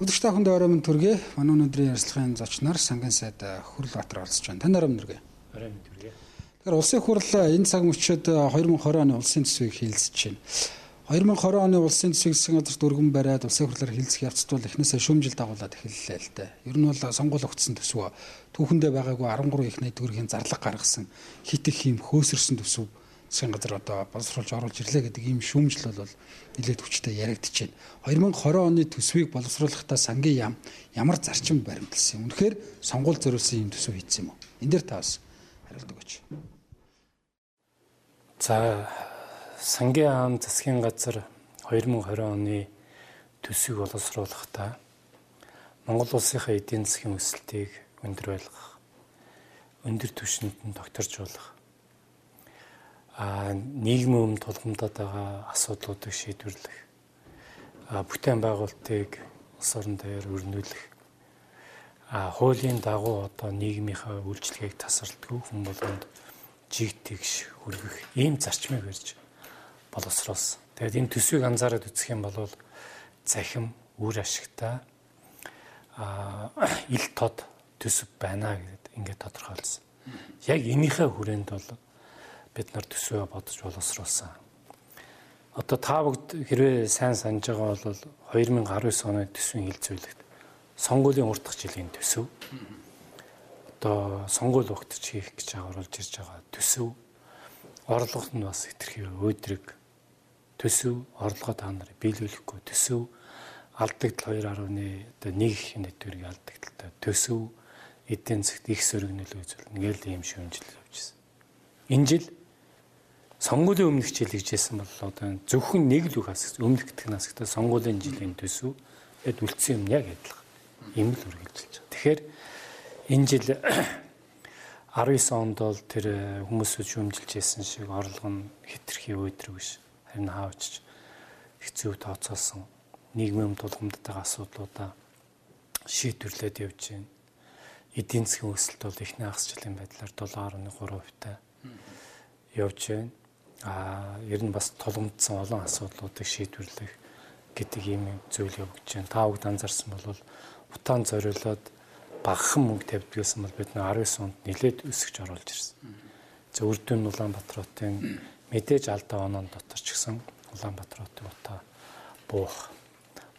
Өдөрт ахын дөрөмн төргөө манай өнөөдрийн ярилцлагын зочноор сангийн сайд Хүрл Баатар оролцож байна. Тань дөрөмн төргөө. Оройн төргөө. Тэгэхээр улсын хурл энэ цаг мөчид 2020 оны улсын төсвийг хилцэж байна. 2020 оны улсын төсвийг засгийн газарт өргөн бариад улсын хурлаар хилцэх явцд бол эхнээсээ шүүмжил дагуулад эхэллээ л дээ. Ер нь бол сонгуул өгцсөн төсвөө түүхэндээ байгаагүй 13 их найд төгрөгийн зарлага гаргасан хит их юм хөөсөрсөн төсөв засгийн газар одоо боловсруулж оруулж ирлээ гэдэг ийм шүүмжил бол нэлээд хүчтэй яригдчихэв. 2020 оны төсвийг боловсруулахдаа сангийн яам ямар зарчим баримтлсан юм. Үнэхээр сонгуул зориулсан юм төсөв хийсэн юм уу? Энд дээр та бас хариулт өгөөч. За сангийн яам засгийн газар 2020 оны төсвийг боловсруулахдаа Монгол улсынхаа эдийн засгийн өсөлтийг өндөр байлгах, өндөр түвшинд нь докторжуулах а нийгмийн өмнө тулгамдаад байгаа асуудлуудыг шийдвэрлэх бүтээн байгуулалтыг улс орон дээр өрнүүлэх хуулийн дагуу одоо нийгмийнхаа үйлчлэгийг тасралтгүй хүн болгонд жиг тэгш хүргэх ийм зарчмыг барьж боловсруулсан. Тэгээд энэ төсвийг анзаараад үзэх юм бол захим үр ашигтай ил тод төсөв байна гэдэг ингээд тодорхойлсон. Яг энийхээ хүрээнд бол бид нар төсвөө бодож боловсруулсан. Одоо та бүгд хэрвээ сайн санаж байгаа бол 2019 оны төсвийн хилцүүлэгт сонгуулийн уртх жилийн төсөв. Одоо сонгуул өгтөж хийх гэж оруулж ирж байгаа төсөв. Орлогот нь бас хэтэрхий өөдрөг төсөв, орлогоо та нарыг биелүүлэхгүй төсөв, алдагдал 2.1 одоо нэг нэтгэрийг алдагдaltaй төсөв, эдийн засгт их сөрөг нөлөө үзүүлнэ. Ингээл ийм шүүмжил явьжсэн. Энэ жил сонгуулийн өмнөх жил гэжсэн бол одоо зөвхөн нэг л үг асах өмнөх гэх насагтаа сонгуулийн жилийн төсөв тэгэд үлдсэн юм яг адилхан. Ийм л үргэлжилж байгаа. Тэгэхээр энэ жил 19 онд бол тэр хүмүүсүүд шүүмжилж байсан шиг орлого нь хитрхи өөдрөг биш. Харин хаавч хэцүү тооцоолсон нийгмийн тулгамдтай асуудлуудаа шийдвэрлээд явж байна. Эдийн засгийн өсөлт бол эхний хагас жилийн байдлаар 7.3% та явж байна а ер нь бас тулгамдсан олон асуудлуудыг шийдвэрлэх гэдэг ийм зүйл явагдаж байна. Та бүгд анзаарсан бол утаан зориулоод багахан мөнгө тавьдгийсэн бол бид 19 онд нэлээд өсөж оруулж ирсэн. За Үрдүн Улаанбаатар хотын мэдээж алдаа оноо дотор ч гэсэн Улаанбаатар хотын утаа буух,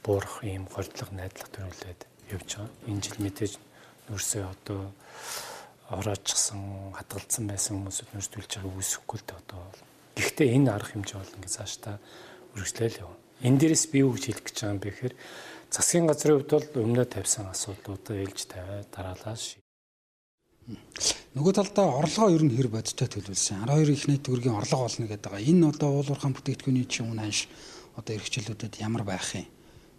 буурах ийм гордлого найдлага төрүүлээд явж байгаа. Энэ жил мэдээж нүрсээ одоо ороочсон, хатгалцсан байсан хүмүүсүүд нүрсдүүлж байгааг үсэхгүй л дээ одоо Гэхдээ энэ арга хэмжээ бол ингээд цааш та үргэлжлээл явна. Энэ дээрээс би юу гэж хэлэх гэж байгаа юм бэ гэхээр засгийн газрын хувьд бол өмнө тавьсан асуудлуудаа ээлж тавиад дараалал ший. Нөгөө талдаа орлогоо ер нь хэр бодтой төлөвлөсөн. 12 их нийт төгрөгийн орлого болно гэдэг байгаа. Энэ одоо уулуурхан бүтээгдэхүүний чинь үн ханш одоо эрхчлэлүүдэд ямар байх юм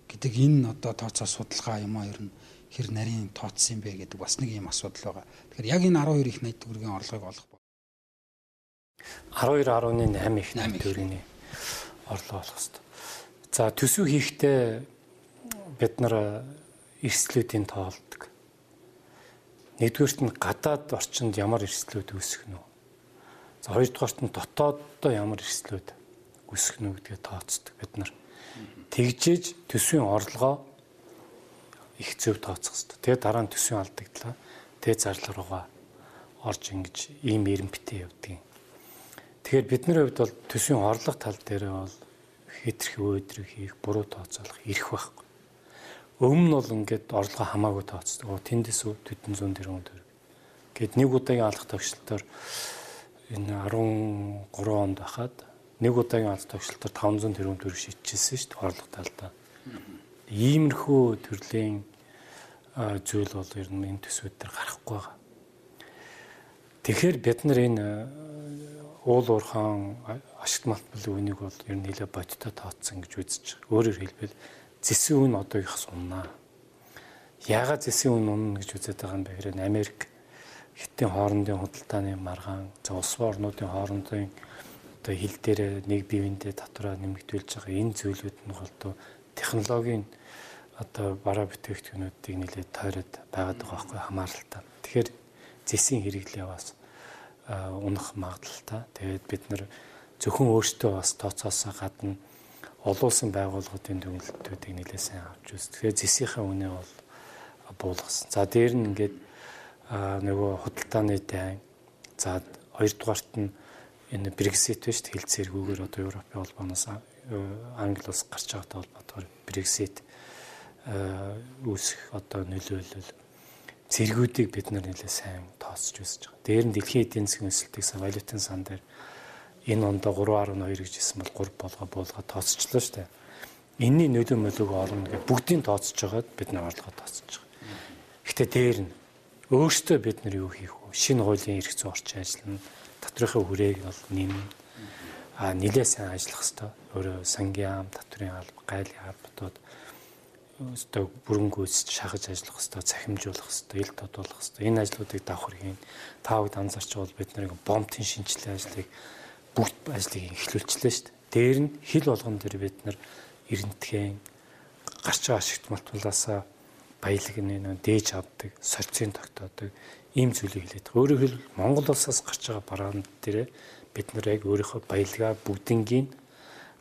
гэдэг энэ одоо тооцоо судалгаа юм а ер нь хэр нарийн тооцсон юм бэ гэдэг бас нэг юм асуудал байгаа. Тэгэхээр яг энэ 12 их нийт төгрөгийн орлогыг олох 12.8 их төгрөгийн орлого болох хэвээр. За төсөв хийхдээ бид нар эрсдлүүдийн тоолдог. Нэгдүгээрт нь гадаад орчинд ямар эрсдлүүд үүсэх нь вэ? За хоёрдугаарт нь дотооддоо ямар эрсдлүүд үүсэх нь гэдгээ тооцдог бид нар. Тэгжээж төсвийн орлогоо их зөв тооцох хэрэгтэй. Тэгээ дараа нь төсвийн алдагдлаа. Тэгээ зарлал руугаа орж ингэж ийм эренбитэй юм. Тэгэхээр бидний хувьд бол төсвийн орлого тал дээр бол хитрхи өөдрөг хийх, буруу тооцоолох ирэх байхгүй. Өмнө нь бол ингээд орлого хамаагүй тооцдог. Тэндээс 400 тэрбум төгрөг. Гэт нэг удаагийн алах тогтчлолтоор энэ 13 онд байхад нэг удаагийн алах тогтчлолтоор 500 тэрбум төгрөг шийдчихсэн шүү дээ орлого талдаа. Иймэрхүү төрлийн зүйл бол ер нь энэ төсвүүд дээр гарахгүй байгаа. Тэгэхээр бид нар энэ уул уурхаан ашигт малтбал үнийг бол ер нь нэлээд бодтой тооцсон гэж үзэж байгаа. Өөрөөр хэлбэл зэсэн үн одоо их суннаа. Яагаад зэсэн үн унна гэж үзээд байгаа юм бэ гэхээр Америк хиттийн хоорондын худалдааны маргаан, за улс орнуудын хоорондын одоо хил дээр нэг бивэндээ татвараа нэмэгдүүлж байгаа энэ зүйлүүд нь голдоо технологийн одоо бараа бүтээгдэхүүнүүдийг нэлээд тойроод байгаад байгаа байхгүй хамааралтай. Тэгэхээр зэсийн хэрэглээ бас унах магадлалтай. Тэгээд бид нэр зөвхөн өөртөө бас тооцоосоо гадна олон улсын байгууллагуудын дүгнэлтүүдийг нэлээд сайн авч үз. Тэгэхээр зэсийнхээ үнэ бол буулгасан. За дээр нь ингээд нөгөө худалдааны дайн за хоёрдугаарт нь энэ Брексит биш хэлцээргүүгээр одоо Европын холбооноос Англи улс гарч байгаатай холбоотойгоор Брексит үүсэх одоо нөлөөлөл зэргүүдийг бид нар нэлээд сайн тооцож үзэж байгаа. Дээр нь дэлхийн эдийн засгийн өсөлтийг сан валютын сан дээр энэ ондоо 3.2 гэж хэлсэн бол 3 болгоо буулгаад тооцчлоо шүү дээ. Энийний нөлөө мөлөг орно гэж бүгдийг тооцож байгаад бид нар орлогоо тооцож байгаа. Гэхдээ дээр нь өөртөө бид нар юу хийх вэ? Шинэ хуулийн эрх зүйн орчин ажиллана. Татрын хүрээг бол нэм а нилээ сайн ажиллах хэвээр өөрөө сангийн ам, татрын алба, гайлын албатууд өстой бүрэнгүйс шахаж ажиллах хэвээр цахимжуулах хэвээр ил тодуулах хэвээр энэ ажлуудыг давхар хийн. Таавд анзарч бол бид нарыг бомбын шинжилгээ ажлыг бүгд ажлыг эхлүүлчихлээ шүү дээ. Дээр нь хил болгон дээр бид нар эрентхэн гарч байгаа ашигт мултуулаасаа баялаг нэг дээж авдаг, сорцын тогтоодог ийм зүйлийг хэлээд. Өөрөөр хэлбэл Монгол улсаас гарч байгаа бараанд дээр бид нар яг өөрийнхөө баялгаа бүгднгийн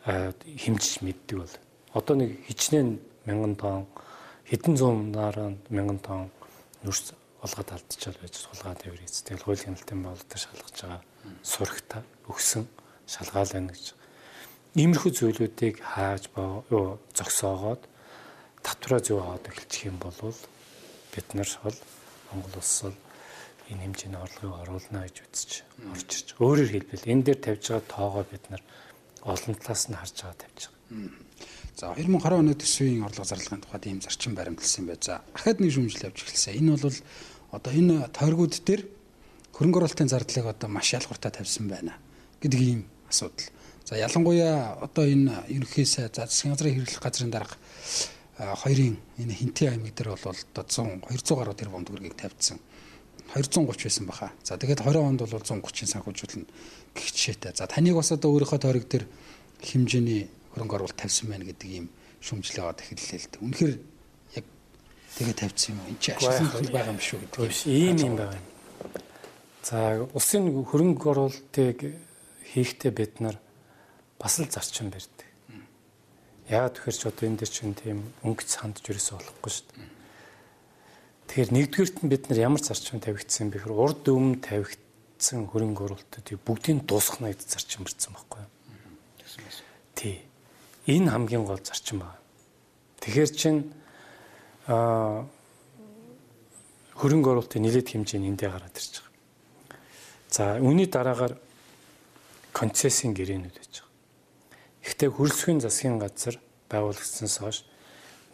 хэмжиж мэддэг бол одоо нэг хичнээн мянган тонн хэдэн зуун нараа мянган тонн нүрс олгоод алдчихал байж сулгаа тээвэр эц. Тэгэл хуулийн хяналтын боолдор шалгаж байгаа сурагта өгсөн шалгаал байна гэж. Иймэрхүү зүйлүүдийг хааж боо зогсоогоод татвараа зөв аваад эхэлчих юм бол бид нар бол Монгол улс бол энэ хэмжээний орлогыг оруулна гэж үзэж орж ирж. Өөрөөр хэлбэл энэ дээр тавьж байгаа тоогоо бид нар олон талаас нь харж байгаа тавьж байгаа. За 2020 оны төсвийн орлого зарлагын тухайд ийм зарчим баримтлсан байж. За ахад нэг шүүмжил явж эхэлсэн. Энэ бол одоо энэ тойргууд дээр хөрөнгө оруулалтын зардлыг одоо маш ялгууртаа тавьсан байна гэдэг ийм асуудал. За ялангуяа одоо энэ ерөнхийсээ за засгийн газрын хэрэглэх газрын дарга хоёрын энэ хинтээ аймаг дээр бол одоо 100 200 гаруй тэрбум төгрөгийг тавьдсан. 230 байсан баха. За тэгээд 20 онд бол 130-ын санхүүжүүлнэ гэх жишээтэй. За таныг бас одоо өөрийнхөө тойрог дээр хэмжээний хөрөнгө оруулалт тавьсан байна гэдэг ийм шүмжлээ аваад эхэллээ л дээ. Үнэхээр яг тэгээ тавьсан юм. Энд чи ашиглан байгаа юм шүү гэдэг. Ийм юм байна. За улсын хөрөнгө оруулалтыг хийхдээ бид нар бас л зарчим барьдаг. Яагаад тэгэхээр ч одоо энэ дэр чинь тийм өнгөц санд жирээс болохгүй шүү дээ. Тэгэхээр нэгдүгээрт нь бид нар ямар зарчим тавигдсан бэхээр урд өмнө тавигдсан хөрөнгө оруулалтуудыг бүгдийг дуусгах гэж зарчим барьсан байхгүй юу? Тий. Энэ хамгийн гол зарчим байна. Тэгэхээр чин а хөрөнгө оруулалтын нэлээд хэмжээ эндээ гараад ирж байгаа. За үүний дараагаар концессийн гэрээнүүд байж байгаа. Гэхдээ хөрөлсөхийн засгийн газар байгуулагдсанаас хойш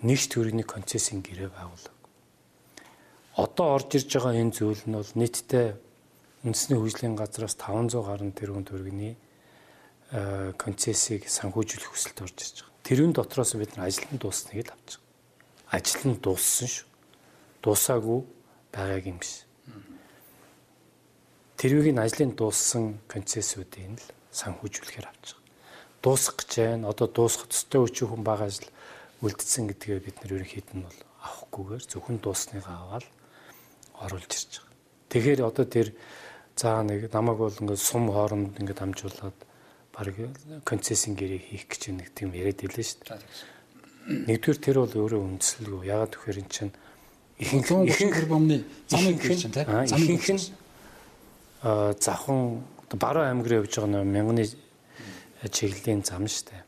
нэгт төрөний концессийн гэрээ байгуулав. Одоо орж ирж байгаа энэ зүйл нь бол нийтдээ үндэсний хөгжлийн газраас 500 гаруй тэрбум төгрөгийн концессийг санхүүжүүлэх хүсэлт орж ирж байгаа. Тэрүүн дотроос бид нар ажил нь дуусныг л авч байгаа. Ажил нь дууссан шүү. Дуусаагүй байгааг юм биш. Тэрвийг нь ажлын дууссан концессиудыг л санхүүжүүлэхээр авч байгаа. Дуусах гэж байна. Одоо дуусах төстэй өчөө хүн бага ажил үлдсэн гэдгээ бид нар ерөнхийд нь бол авахгүйгээр зөвхөн дуусныгаа аваад оруулж ирж байгаа. Тэгэхээр одоо тэр заа нэг намайг бол ингээд сум хооронд ингээд амжуулаад баг концессийн гэрээ хийх гэж нэг тийм яриад илээ шүү дээ. Нэгдүгээр тэр бол өөрөө үндэслэлгүй. Ягаад гэхээр эн чинь ихэнх ихэнх тэрбумны замыг гэж чинь тийм. Ихэнх нь а завхан баруун аймгаар явж байгаа нэг мянганы чиглэлийн зам шүү дээ.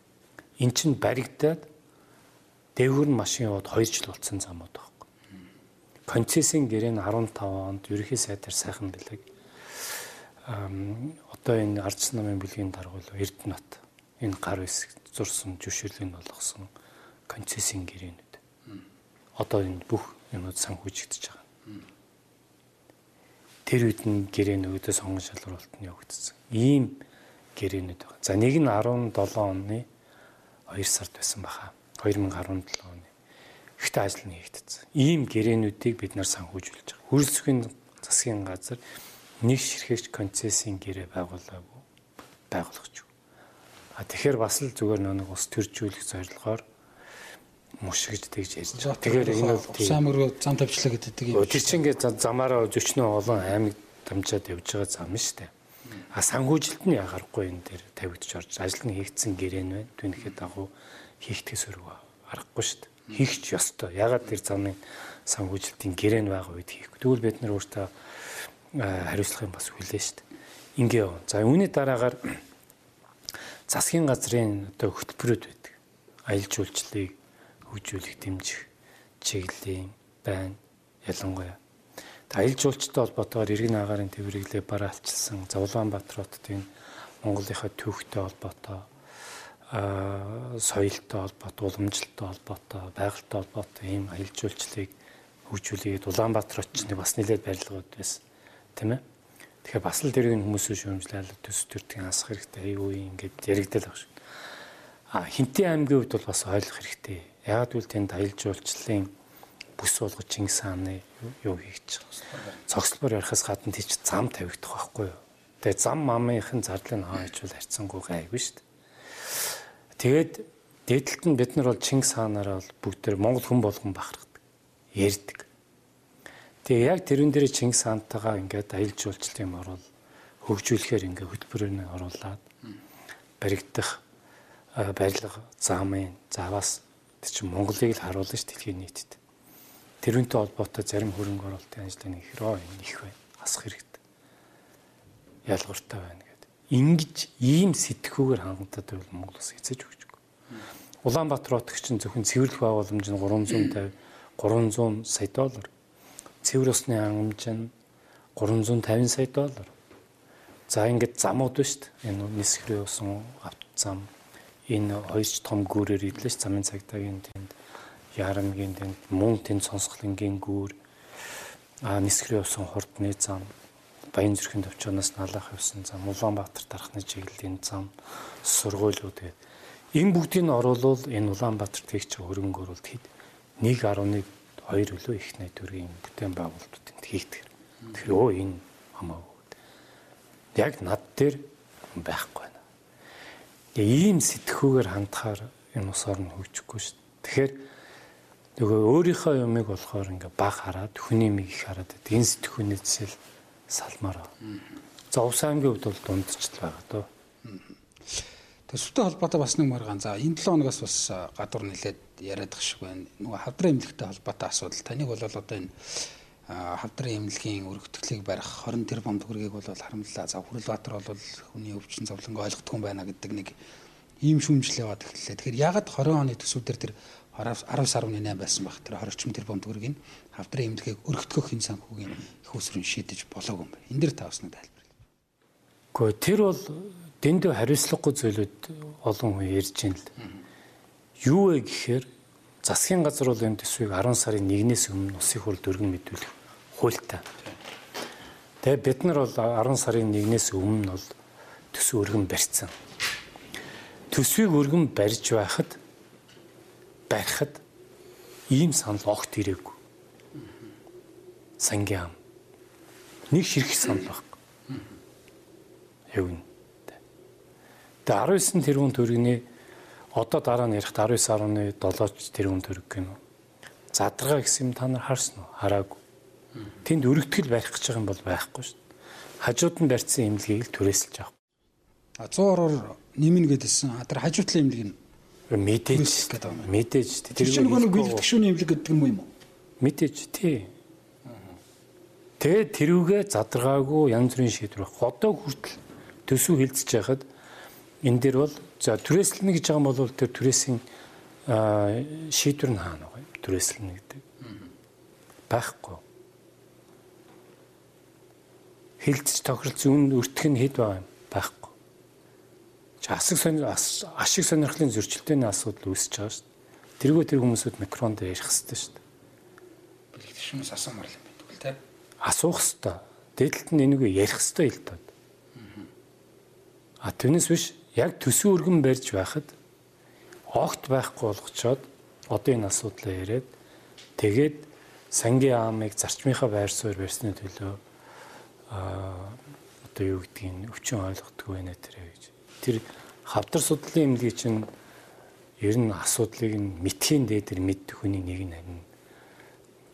Эн чинь баригдаад дээгүүр машин яваад 2 жил болсон замууд байхгүй. Концессийн гэрээ нь 15 онд ерөнхий сайдаар сайхан бэлэг одоо энэ ардс намын бүлгийн даргуул Эрдэнэт энэ гар хэсэг зурсан зөвшөөрлийг болгосон концессийн гэрээнүүд. Одоо энэ бүх юмуд санхүүжигдэж байгаа. Тэр үед нь гэрээнүүдээ сонгон шалгаруулалт нь явагдсан. Ийм гэрээнүүд байгаа. За нэг нь 17 оны 2 сард байсан баха. 2017 оны. Ихтэй ажил нь хийгдсэн. Ийм гэрээнүүдийг бид нар санхүүжүүлж байгаа. Хөрөлсөхийн засгийн газар нэг ширхэгч концессийн гэрээ байгуулаагүй байгуулгач. А тэгэхээр бас л зүгээр нэг ус төржүүлэх зорилгоор мушигж тэгж ярьж байгаа. Тэгэхээр энэ бол самар руу зам тавьчлаа гэдэг юм. Тэр чинь ингээд замаараа зөчнөө олон аймаг дамжаад явж байгаа зам нь шүү дээ. А санхүүжилт нь ягарахгүй энэ дээр тавигдж орж ажил нь хийгдсэн гэрэн байна. Түүнийхээ дагуу хийгдэх сөрөг аргагүй шүү дээ. Хийх ч ёстой. Ягаад тэр замын санхүүжилтийн гэрэн байгаа үед хийхгүй. Тэгвэл бид нар өөртөө хариуцлах юм бас хүлээ дээ. Ингээ яв. За үүний дараагаар засгийн газрын одоо хөтөлбөрүүд байдаг. Аялал жуулчлалыг хөгжүүлэх дэмжих чиглэлийн байна. Ялангуяа аялал жуулчтай холбоотойгоор иргэн агарын тэмдэглэлээ бараалчилсан Улаанбаатар хотын Монголынхаа түүхтэй холбоотой соёлтой холбоотой, уламжлалтай холбоотой, байгальтай холбоотой ийм аялал жуулчлалыг хөгжүүлээд Улаанбаатар хотчны бас нэлээд барилгууд байсан. Тэ мэ? Тэгэхээр бас л дэрэг хүмүүсөө шүүмжлэл төс төртгийн асах хэрэгтэй. Аюу ингээд яригдал баг шүү. А Хинтээ аймгийн хувьд бол бас ойлгох хэрэгтэй. Яг л тэнд аялал жуулчлалын бүс болгож Чингис хааны юу байгаа. Цогцлбор ярихаас гадна тийч зам тавигдах байхгүй юу? Тэгээ зам мамынхын зардлыг хаа хичвэл харьцангуй гайгүй шүү дээ. Тэгээд дээдлэлт нь бид нар бол Чингис хаанаараа бол бүгд тэр Монгол хүн болгон бахархдаг. Ярддаг. Тэгээ яг тэрэн дээр Чингис хаантайгаа ингээд аялал жуулчлалын юм орол хөгжүүлэхээр ингээд хөтөлбөрөөр оруулаад баригдах барилга замын заваас тэр чинь Монголыг л харуулна ш дэлхийн нийтэд. Тэрүүнтэй холбоотой зарим хөрөнгө оруулалтын ажлын хэрөө их байна. Асах хэрэгтэй. Ялгууртай байна гэдэг. Ингиж ийм сэтгүүгээр хангалттай байвал Монгол ус эцэж өгчгүй. Улаанбаатар хотч чинь зөвхөн цэвэрлэх байгууламж нь 350 300 сая доллар. Цэвэр усны хангамж нь 350 сая доллар. За ингээд замууд ба шүү дээ. Энэ нисхрээ усан авто зам. Энэ хоёр ч том гүүрээр идлээ ш замын цагдаагийн тэнд ярамгийн тэнд мөн тэнд сонсголынгийн гүүр а нисгрийн усан хурдны зам. Баян зүрхийн төвчнөөс налах явсан зам. Улаанбаатар дарахны чиглэлийн зам. Сургуулиуд гээд. Энэ бүгдийг нь оруулал энэ Улаанбаатар тэгч хөрөнгө оруулалт хэд? 1.1 2 өлөө их найдваргийн бүтээн байгуулалтууд хийгдэг. Тэгэхээр өө энэ хамаагүй. Яг над дээр байхгүй байна. Ийм сэтгүүгээр хандахаар энэ усаар нь хөгжихгүй шүү. Тэгэхээр нөгөө өөрийнхөө юмыг болохоор ингээ баг хараад хүний мийг их хараад энэ сэтгүүнээс л салмаар. За Увс аймгийн хувьд бол дундчл байгаа дөө. Төсөвтэй холбоотой бас нэг маргаан. За энэ 7 хоногоос бас гадуур нэлээд яриад ах шиг байна. Нөгөө хавдрын эмнэлэгтэй холбоотой асуудал. Таныг бол одоо энэ хавдрын эмнэлгийн өргөтгөлийг барих 20 тэрбум төгрөгийг бол харамлалаа. За Хүрлбаатар бол хүний өвчин зовлонг ойлгохгүй байна гэдэг нэг ийм шүүмжлэл яваад эхэллээ. Тэгэхээр ягаад 20 оны төсвүүдэр тэр 10.8 байсан баг. Тэр 20 тэрбум төгрөгийг хавдрын эмнэлгийг өргөтгөх хэн санхүүгийн их усрын шийдэж болоогүй юм байна. Энэ дэр та бас нэг тайлбарлая. Гэхдээ тэр бол дэндүү хариуцлагагүй зүйлүүд олон хүн ярьж байна л. Юу вэ гэхээр засгийн газар бол энэ төсвийг 10 сарын 1-ээс өмнө усын хурл дөргөн мэдүүлэх хуультай. Тэгээ бид нар бол 10 сарын 1-ээс өмнө бол төсөв өргөн барьсан. Төсвийг өргөн барьж байхад барихад ийм санал огт ирээгүй. Сангийн ам. Нэг ширхэг санал. Яг үнэ. Тэгээ 19 тэрбум төгрөгийн одоо дараа нь ярих 19.7 тэрбум төгрөг гэнэ. Задрага гэсэн юм та нар харсан уу? Хараагүй. Тэнд өргөтгөл барих гэж байгаа юм бол байхгүй шүү дээ. Хажууд нь барьсан имлэгийг л түрээсэлж авах. А 100 ороор нэмнэ гэдээсэн. А тэр хажуутлын имлэг нь Мэдээж мэдээж тэр чинь нөгөө бэлтгэх шүүний эмнэлэг гэдэг юм уу? Мэдээж тий. Тэгээд тэрүүгээ задрагаагүй янз бүрийн шийдвэр. Одоо хүртэл төсөв хилцэж байхад энэ дэр бол за түрээслэнэ гэж байгаа юм бол тэр түрээсийн шийдвэр нь хаана вэ? Түрээслэнэ гэдэг. Байхгүй. Хилцэж тохиролцсон үн өртөх нь хэд байгаа юм? Байхгүй асыг сонир ашиг сонирхлын зөрчилдөөний асуудал үүсэж байгаа шүү дээ. Тэргөө тэр хүмүүсүүд микрофон дээр ярих хэрэгтэй шүү дээ. Бэлтгэгчнээс асуумар юм байна тэгвэл те. Асуух хэрэгтэй. Дээдлэлт нь энэгүй ярих хэрэгтэй л доо. А түүнээс биш яг төсөө өргөн барьж байхад огт байхгүй болгочоод одоо энэ асуудлаа яриад тэгээд сангийн аамыг зарчмынхаа байр суурь барьсны төлөө а одоо юу гэдгийг өвчин ойлгохгүй байна тэрэ гэж. Тэр хавдар судлалын эмнэлгийн чинь ер нь асуудлыг нь мэдхийн дээдэр мэддэг хүний нэг нь харин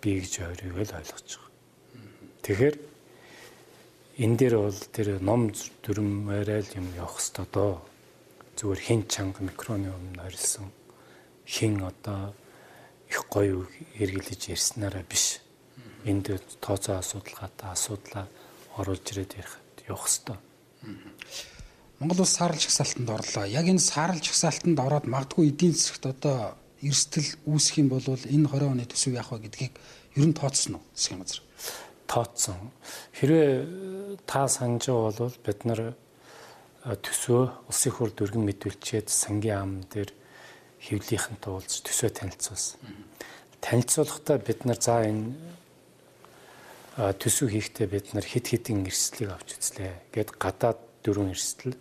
би гэж ойрыг л ойлгож байгаа. Тэгэхээр энэ дээр бол тэр ном дүрмээрээ л юм явах хэвээр доо. Зүгээр хин чанга микроны өмнө орилсон хин одоо их гоё эргэлж ярьснараа биш. Энд тооцоо асуудалгаатай асуудлаа оруулж ирээд ярих явах хэвээр. Монгол улс саарл жагсаалтанд орлоо. Яг энэ саарл жагсаалтанд ороод магадгүй эдийн засгт одоо эрсдэл үүсэх юм бол энэ 20 оны төсөв яах вэ гэдгийг ер нь тооцсон уу засгийн газар? тооцсон. Хэрвээ та санаж байгаа бол бид нар төсөө улсын хур дүргэн мэдүүлчихэд сангийн ам дээр хэвлийнхэн туулж төсөө танилцуулсан. Танилцуулахдаа бид нар за энэ төсөв хийхдээ бид нар хит хитэн эрсдлийг авч үзлээ. Гэт гадаад дөрвөн эрсдэл,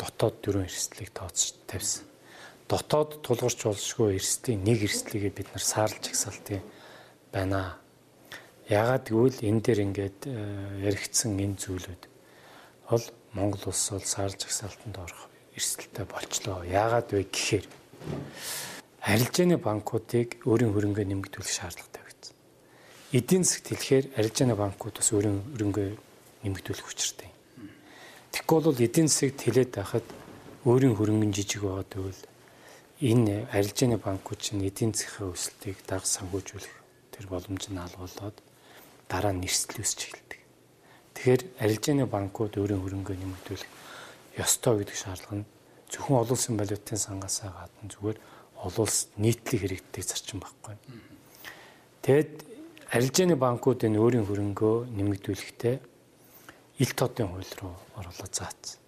дотоод дөрвөн эрсдлийг тооцож тавьсан. Дотоод тулгарч болшгүй эрсдлийн нэг эрсдлийг бид нар саарлж агсаалтын байна Яагаад гэвэл энэ дээр ингээд яригдсан энэ зүйлүүд бол Монгол улс бол сар жагсаалтанд орох эрсдэлтэй болчлоо. Яагаад вэ гэхээр арилжааны банкуудыг өөрийн хөрөнгөө нэмэгдүүлэх шаардлагатай байсан. Эдийн засгт хэлэхээр арилжааны банкуд бас өөрийн хөрөнгөө нэмэгдүүлэх учиртай. Тэгэхгүй бол эдийн засгт хэлээд байхад өөрийн хөрөнгө жижиг байгаа гэвэл энэ арилжааны банкуд чинь эдийн засгийн өсөлтийг даг санхүүжүүлэх тэр боломж нь алгуулад дараа нь нэрсэл үүсч эхэлдэг. Тэгэхээр арилжааны банкуд өөрийн хөрөнгөө нэмэгдүүлэх ёстой гэдэг шаардлага нь зөвхөн олон улсын валютын сангасаа гадна зүгээр олон улс нийтлэг хэрэгтдэг зарчим байхгүй. Тэгэд арилжааны банкуд энэ өөрийн хөрөнгөө нэмэгдүүлэхдээ ил тоодын хууль руу оруулаад заасан.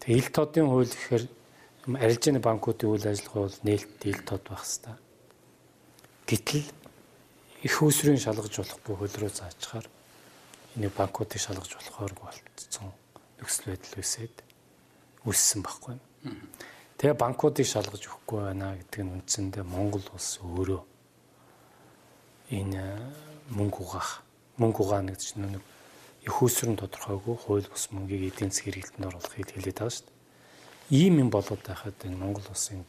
Тэгээ ил тоодын хууль гэхээр арилжааны банкуудын үйл ажиллагаа бол нээлттэй ил тод байх хэвээр. Гэтэл их усрын шалгаж болохгүй хөл рүү заачаар энийг банкуудыг шалгаж болохоор болцсон нөхцөл байдал үсээд үссэн байхгүй. Тэгээ банкуудыг шалгаж өгөхгүй байна гэдэг нь үндсэндээ Монгол улс өөрөө энэ мөнгө угаах мөнгө угаана гэдэг чинь нэг их усрын тодорхойгүй хууль бус мөнгийг эдийн засгийн хэрэглэлд оруулахыг хэлээд байгаа шүү дээ. Ийм юм болоод байхад энэ Монгол улсын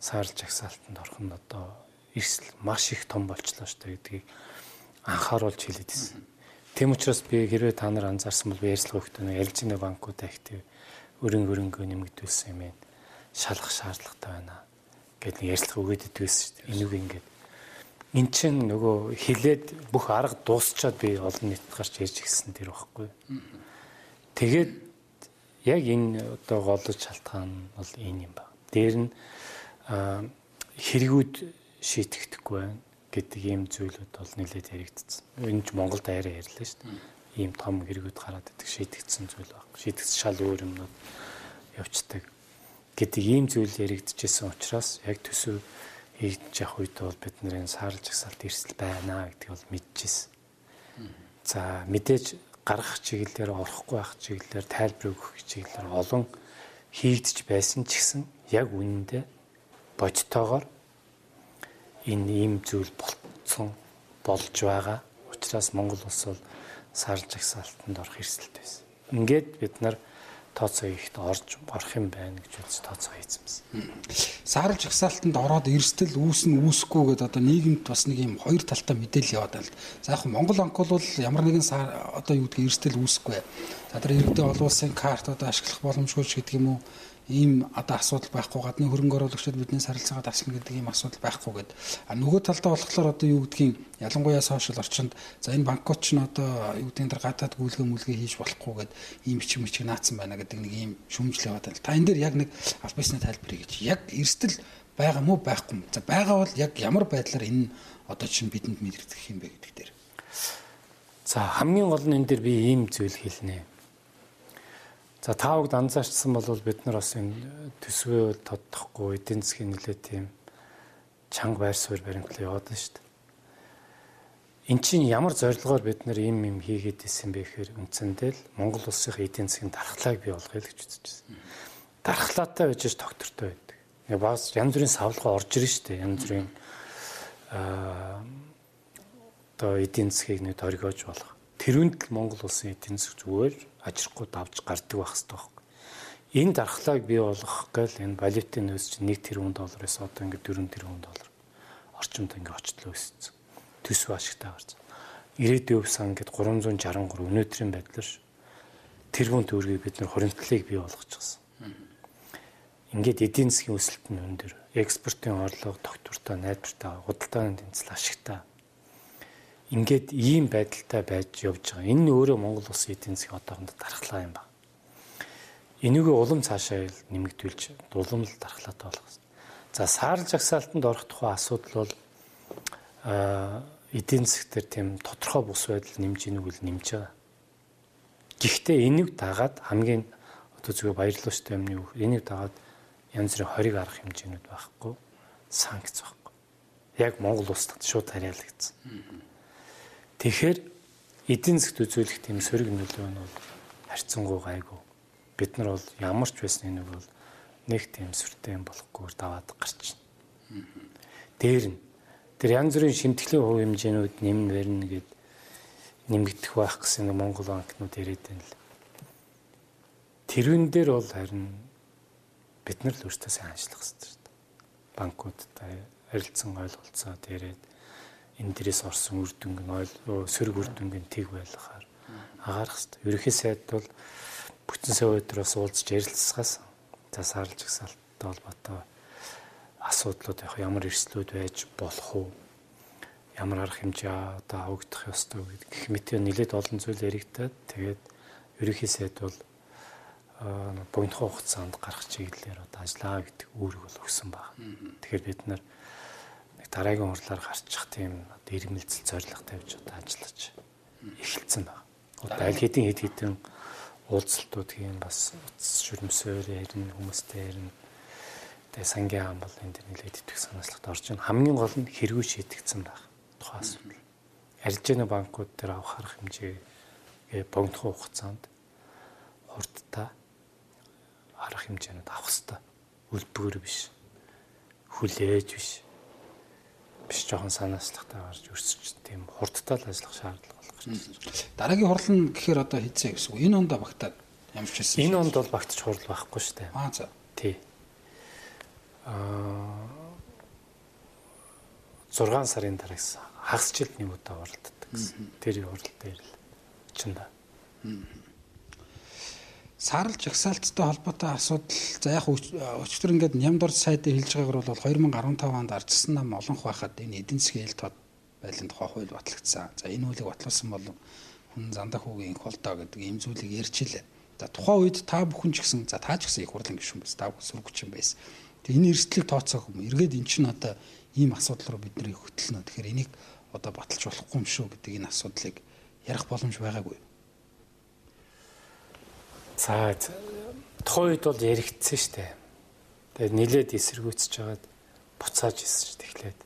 саарл жагсаалтанд орох нь одоо эрсэл маш их том болчлоо шүү дээ гэдгийг анхааруулж хэлээд байсан. Тэм учраас би хэрвээ та нар анзаарсан бол би ярьцлага өгтөө нэг альжины банкуд актив өрөн өрөнгөө нэмэгдүүлсэн юм байна. Шалах шаардлагатай байна гэдэг ярьцлага өгөөд идвэсэн шүү дээ. Энийг ингээд эн чинь нөгөө хилээд бүх арга дуусчаад би олон нийт гарч ярьж гисэн тэр багхгүй. Тэгээд яг энэ одоо голж шалтгаан бол энэ юм ба. Дээр нь хэрэгүүд шийтгэхгүй байна гэдэг ийм зүйлүүд бол нэлээд яригдсан. Энэ ч Монголд арай ярьлаа шүү дээ. Ийм том хэрэгүүд гараад идэг шийдэгдсэн зүйл баг. Шийдэгдсэн шал өөр юмнууд явцдаг гэдэг ийм зүйл яригдчихсэн учраас яг төсөв хийж явах үед бол бид нарын саарлж агсаалт эрсдэл байна гэдгийг бол мэдчихсэн. За мэдээж гаргах чиглэлээр орохгүй байх чиглэлээр тайлбар өгөх чиглэлээр олон хийгдэж байсан ч гэсэн яг үнэндээ бодтоогоор энэ ийм зүйл болцсон болж байгаа. Учираас Монгол улс бол сар жагсаалтанд орох эрсдэлтэй байсан. Ингээд бид нар тооцоо хийхэд орж орох юм байна гэж үзэж тооцоо хийсэн юм. Саарл жагсаалтанд ороод эрсдэл үүснэ үүсэхгүй гэдээ одоо нийгэмд бас нэг юм хоёр талтай мэдээлэл яваад байна. За яг Монгол банк бол ямар нэгэн одоо юу гэдгийг эрсдэл үүсэхгүй. За тэр иргэдийн олон улсын карт одоо ашиглах боломжгүй ч гэдэг юм уу ийм одоо асуудал байхгүй гадны хөрөнгө оруулагчид бидний сарилцаагаа давсна гэдэг ийм асуудал байхгүй гэд. А нөгөө талдаа болохоор одоо юу гэдгийг ялангуяа сошиал орчинд за энэ банкуд ч н одоо юу гэдгийг тэр гадаад гүйлгээ мүлгээ хийж болохгүй гэд ийм бичиг мичиг наацсан байна гэдэг нэг ийм шүмжил яваад байна. Та энэ дээр яг нэг аль бисны тайлбарыг гэж. Яг эрсдэл байгаа мó байхгүй юм. За байгаа бол яг ямар байдлаар энэ одоо чинь бидэнд мэдрэгдэх юм бэ гэдэг дээр. За хамгийн гол нь энэ дээр би ийм зүйл хэлнэ За таавагд анзаарчсан бол бид нар бас энэ төсвөө тодтохгүй эдийн засгийн нэлээ тийм чанга байр суурь баримтлал яваад байна шүү дээ. Эн чинь ямар зорилгоор бид нар ийм юм хийгээд исэн бэ гэхээр үндсэндээ л Монгол улсын эдийн засгийн дархлааг бий болгоё л гэж үзэж байна. Дархлаатай байж тогтвортой байдаг. Бас янз бүрийн савлгаа орж ирж дээ. Янз бүрийн аа одоо эдийн засгийг нэг дөргиож болох. Тэрүүнд л Монгол улсын эдийн засаг зүгээр ажирахгүй давж гардаг байх хэрэгтэй байхгүй. Энэ дархлааг бий болгох гал энэ валютын нөөц чинь 1 тэрбум доллараас одоо ингээд 4 тэрбум доллар орчимд ингээд очлоо өссөн. Төсөв ашигтай гарч. ирээдүйн сан гэд 363 өнөөдрийн байдлаар тэрбум төгрөгийг бид нар хоригдлыг бий болгочихсон. Ингээд эдийн засгийн өсөлт нь өндөр, экспортын орлого тогтвортой, найдвартай, худалдааны тэнцэл ашигтай. Ингээд ийм байдалтай байж явж байгаа. Энэ нь өөрөө Монгол улсын эдийн засгийн одоохонд дархлаа юм байна. Энийгээ улам цаашаа нэмэгдүүлж, улам л дархлаатай болгосон. За саарл жагсаалтанд орох тухай асуудал бол эдийн засгтэр тийм тодорхой бус байдал нэмж ийнүг л нэмж байгаа. Гэхдээ энийг дагаад хамгийн одоо зүгээр баярлалаа штэ юмны үг. Энийг дагаад янз бүрийн хориг арах хэмжээнүүд байхгүй. Санкц байхгүй. Яг Монгол улсад шууд хариалагдсан. Тэгэхээр эдийн засгт үзүүлэх тийм сөрөг нөлөө нь бол харьцангуй гайгүй. Бид нар бол ямар ч байсан энийг бол нэг тийм сүртэй юм болохгүйгээр даваад гарч байна. Дээр нь Тэр янз бүрийн шимтгэлийн хувь хэмжээнүүд нэмн барьна гэд нэмэгдэх байх гэсэн нэг Монгол банкнууд яриад байна л. Тэрүүн дээр бол харин бид нар л өөртөө сайн ажиллах хэрэгтэй шүү дээ. Банкудтай харилцан ойлголцоо дээрээд энэ дээрээс орсон үр дүнг нь ойл сөрөг үр дүнг нь тэг байлгахаар агаарах хэрэгтэй. Ерөнхий сайд бол бүтэн сая өдрөөс уулзж ярилцсагаас за саарлж гисалттай холбоотой асуудлууд яг ямар эрсдлүүд байж болох уу? Ямар арга хэмжээ одоо авагдах ёстой гэдэг гэх мэт нэлээд олон зүйл яригдаад тэгээд ерөнхий сайд бол богино хугацаанд гарах чиглэлээр одоо ажиллаа гэдэг үүрэг бол өгсөн баг. Тэгэхээр бид нар дараагийн хурлаар гарчих тийм иргэмэлцэл зорилго тавьж одоо ажиллаж эхэлсэн баг. Одоо аль хэдийн хэд хэдэн уулзалтууд тийм бас шүрмсээр ярина хүмүүстэй ярина Тэгээ сангийн хаан бол энэ дэр нэлээд итгэх санаачлагт орж ийн хамгийн гол нь хэрэггүй шийтгдсэн байх тухайн асуудал. Аржины банкуд дээр авах арга хэмжээ богдох хугацаанд хурдтай арга хэмжээнүүд авах хэрэгтэй. Үлбгээр биш. Хүлээж биш. Биш жоохон санаачлагтай гарч өрсөж тийм хурдтай л ажиллах шаардлага болох гэж байна. Дараагийн хурал нь гэхээр одоо хийцээ гэсэн үг. Энэ онд багтаад ч байсан. Энэ онд бол багтаж хурал байхгүй шүү дээ. Аа за. Тий. 6 сарын дараагаас хагас жилд нэг удаа уралддаг гэсэн. Тэр урал дээр л очинда. Саарл жагсаалттай холбоотой асуудал за яг өчтөр ингээд Нямдор сайдын хэлж байгаагаар бол 2015 онд ардсан нам олонх байхад энэ эдийн засгийн ил тод байлын тухай хууль батлагдсан. За энэ хуулийг батлуулсан бол хүн зандах үгийн холдоо гэдэг ийм зүйлийг ярьчихлээ. За тухайн үед та бүхэн ч гэсэн за та ч гэсэн их хурлын гишүүн байсан. Та бүхэн сүргүч юм байсан. Тэгээ энэ эрсдлийг тооцоох юм. Эргээд эн чинь одоо ийм асуудал руу бид нарыг хөтлөнө. Тэгэхээр энийг одоо баталж болохгүй юм шүү гэдэг энэ асуудлыг ярих боломж байгаагүй. За тухайн үед бол яригдсан шүү дээ. Тэгээд нилээд эсэргүүцэж хагаад буцааж исэн шүү дээ эхлээд.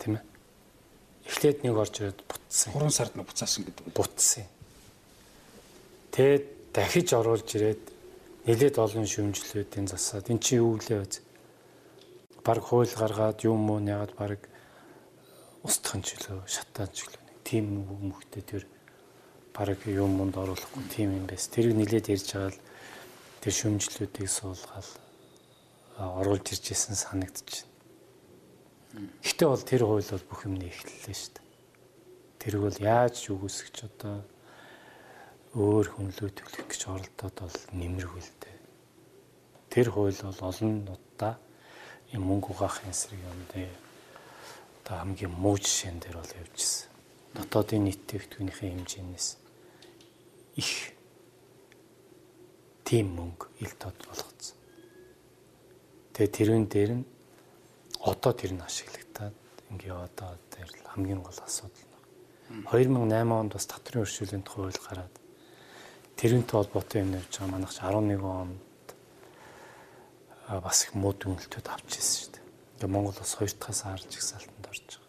Тийм ээ. Эхлээд нэг орж ирээд бутсан. 3 сард нь буцаасан гэдэг үү? Бутсан. Тэгээд дахиж оруулж ирээд нилээд олон шүмжлүүдийн засаад эн чинь юу гэлээ үз баг хууль гаргаад юм уу ягаад баг устдахын чөлөө шатаан чөлөө нэг тийм мөхтэй тэр баг юм монд оруулахгүй тийм юм байс. Тэрийг нилээд ярьж байгаа л тэр шөмжлүүдийг суулгаад оруулж ирж исэн санагдчих. Гэтэ бол тэр хууль бол бүх юмний эхлэлээ шүү дээ. Тэрг бол яаж үгүйсгэж одоо өөр хүнлөө төлөх гэж оролдоод бол нэмэргүй л дээ. Тэр хууль бол олон удаа юм мөнгө угаахын эсрэг юм дээ. Одоо хамгийн муу жишээн дээр бол явжсэн. Дотоодын нийт төвтгөнийхээ хэмжээнээс их тийм мөнгө ил тод болгоцсон. Тэгээ тэрүүн дээр нь одоо тэр нь ашиглагтаад ингээ одоо тэр хамгийн гол асуудал нь. 2008 онд бас татрын өршөөлийн тухай хууль гараад тэрүүнтэй холбоотой юм явж байгаа манайх 11 онд бас их муу дүнэлтүүд авч ирсэн шүү дээ. Тэгээ Монгол бас хоёр дахь саарж ихсалтанд орж байгаа.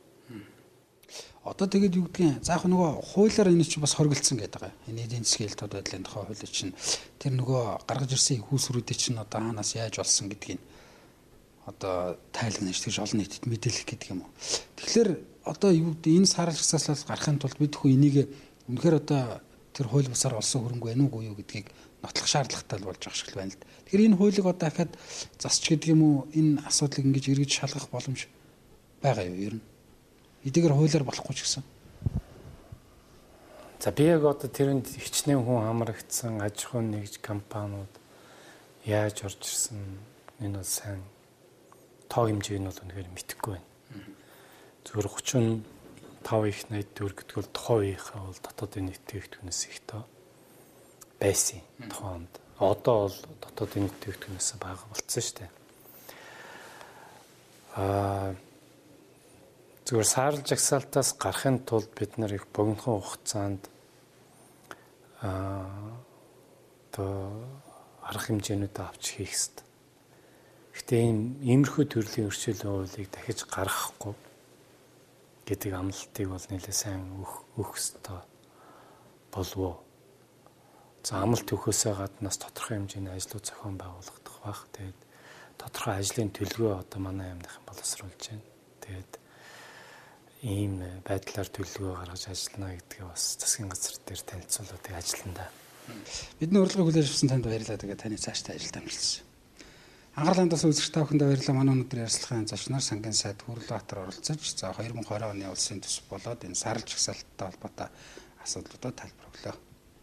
Одоо тэгээд юу гэдгийг заах нөгөө хуулиар энэ чинь бас хоригдсан гэдэг байгаа. Энэ эдийн засгийн хэлтүүд байдлын тухай хууль чинь тэр нөгөө гаргаж ирсэн хүүсрүүдийн чинь одоо хаанаас яаж болсон гэдгийг одоо тайлгнаж тэгж олон нийтэд мэдээлэх гэдэг юм уу. Тэгэхээр одоо юу гэдэг энэ ихсаслал гарахын тулд бид хөө энийг үнэхээр одоо тэр хууль бусаар олсон хөрөнгө байна уу юу гэдгийг нотлох шаардлагатай болж байгаа шиг байна л. Тэгэхээр энэ хуулийг одоо дахиад засч гэдэг юм уу энэ асуудлыг ингэж эргэж шалгах боломж байгаа юу ер нь? Эдгээр хуулиар болохгүй ч гэсэн. За би яг одоо тэрэнд хичнээн хүн хамрагдсан аж ахуйн нэгж компаниуд яаж орж ирсэн энэ бол сайн тоо хэмжээг нь бол үнэхээр мэдэхгүй байна. Зүгээр 35 их 84 гэдэг бол тухайн үеийнхээ бол дотоодын нэтгэгдэхүүнээс их тоо байсан тухайд. Одоо бол дотоодын нэтгэгдэхүүнээс бага болцсон шүү дээ. Аа зүгээр саарл жагсаалтаас гарахын тулд бид нар их богинохон хугацаанд аа то арга хэмжээнүүд авч хийх хэрэгтэй. Гэтэ энэ иймэрхүү төрлийн өршөөлөө хуулийг дахиж гаргахгүй гэдэг амлалтыг бол нэлээд сайн өөх өөх ёстой болов. За амлалт өгөхөөсөө гаднаас тодорхой хэмжээний ажлууд зохион байгуулагдах бах. Тэгээд тодорхой ажлын төлөвөө одоо манай аймныхан боловсруулж байна. Тэгээд ийм байдлаар төлөвөө гаргаж ажиллана гэдгээ бас засгийн газар дээр танилцуулаад ажиллана. Бидний урилгыг хүлээж авсан танд баярлалаа. Тэгээд таны цаашдаа ажилд амжилтсан. Анхаарал хандсан үзэгч та бүхэнд баярлалаа. Манай өнөөдөр ярилцлагын зочноор сангийн сайд Хүрлбаатар оролцож за 2020 оны улсын төсөв болоод энэ сарлж гсалттай холбоотой асуудлуудад тайлбар өглөө.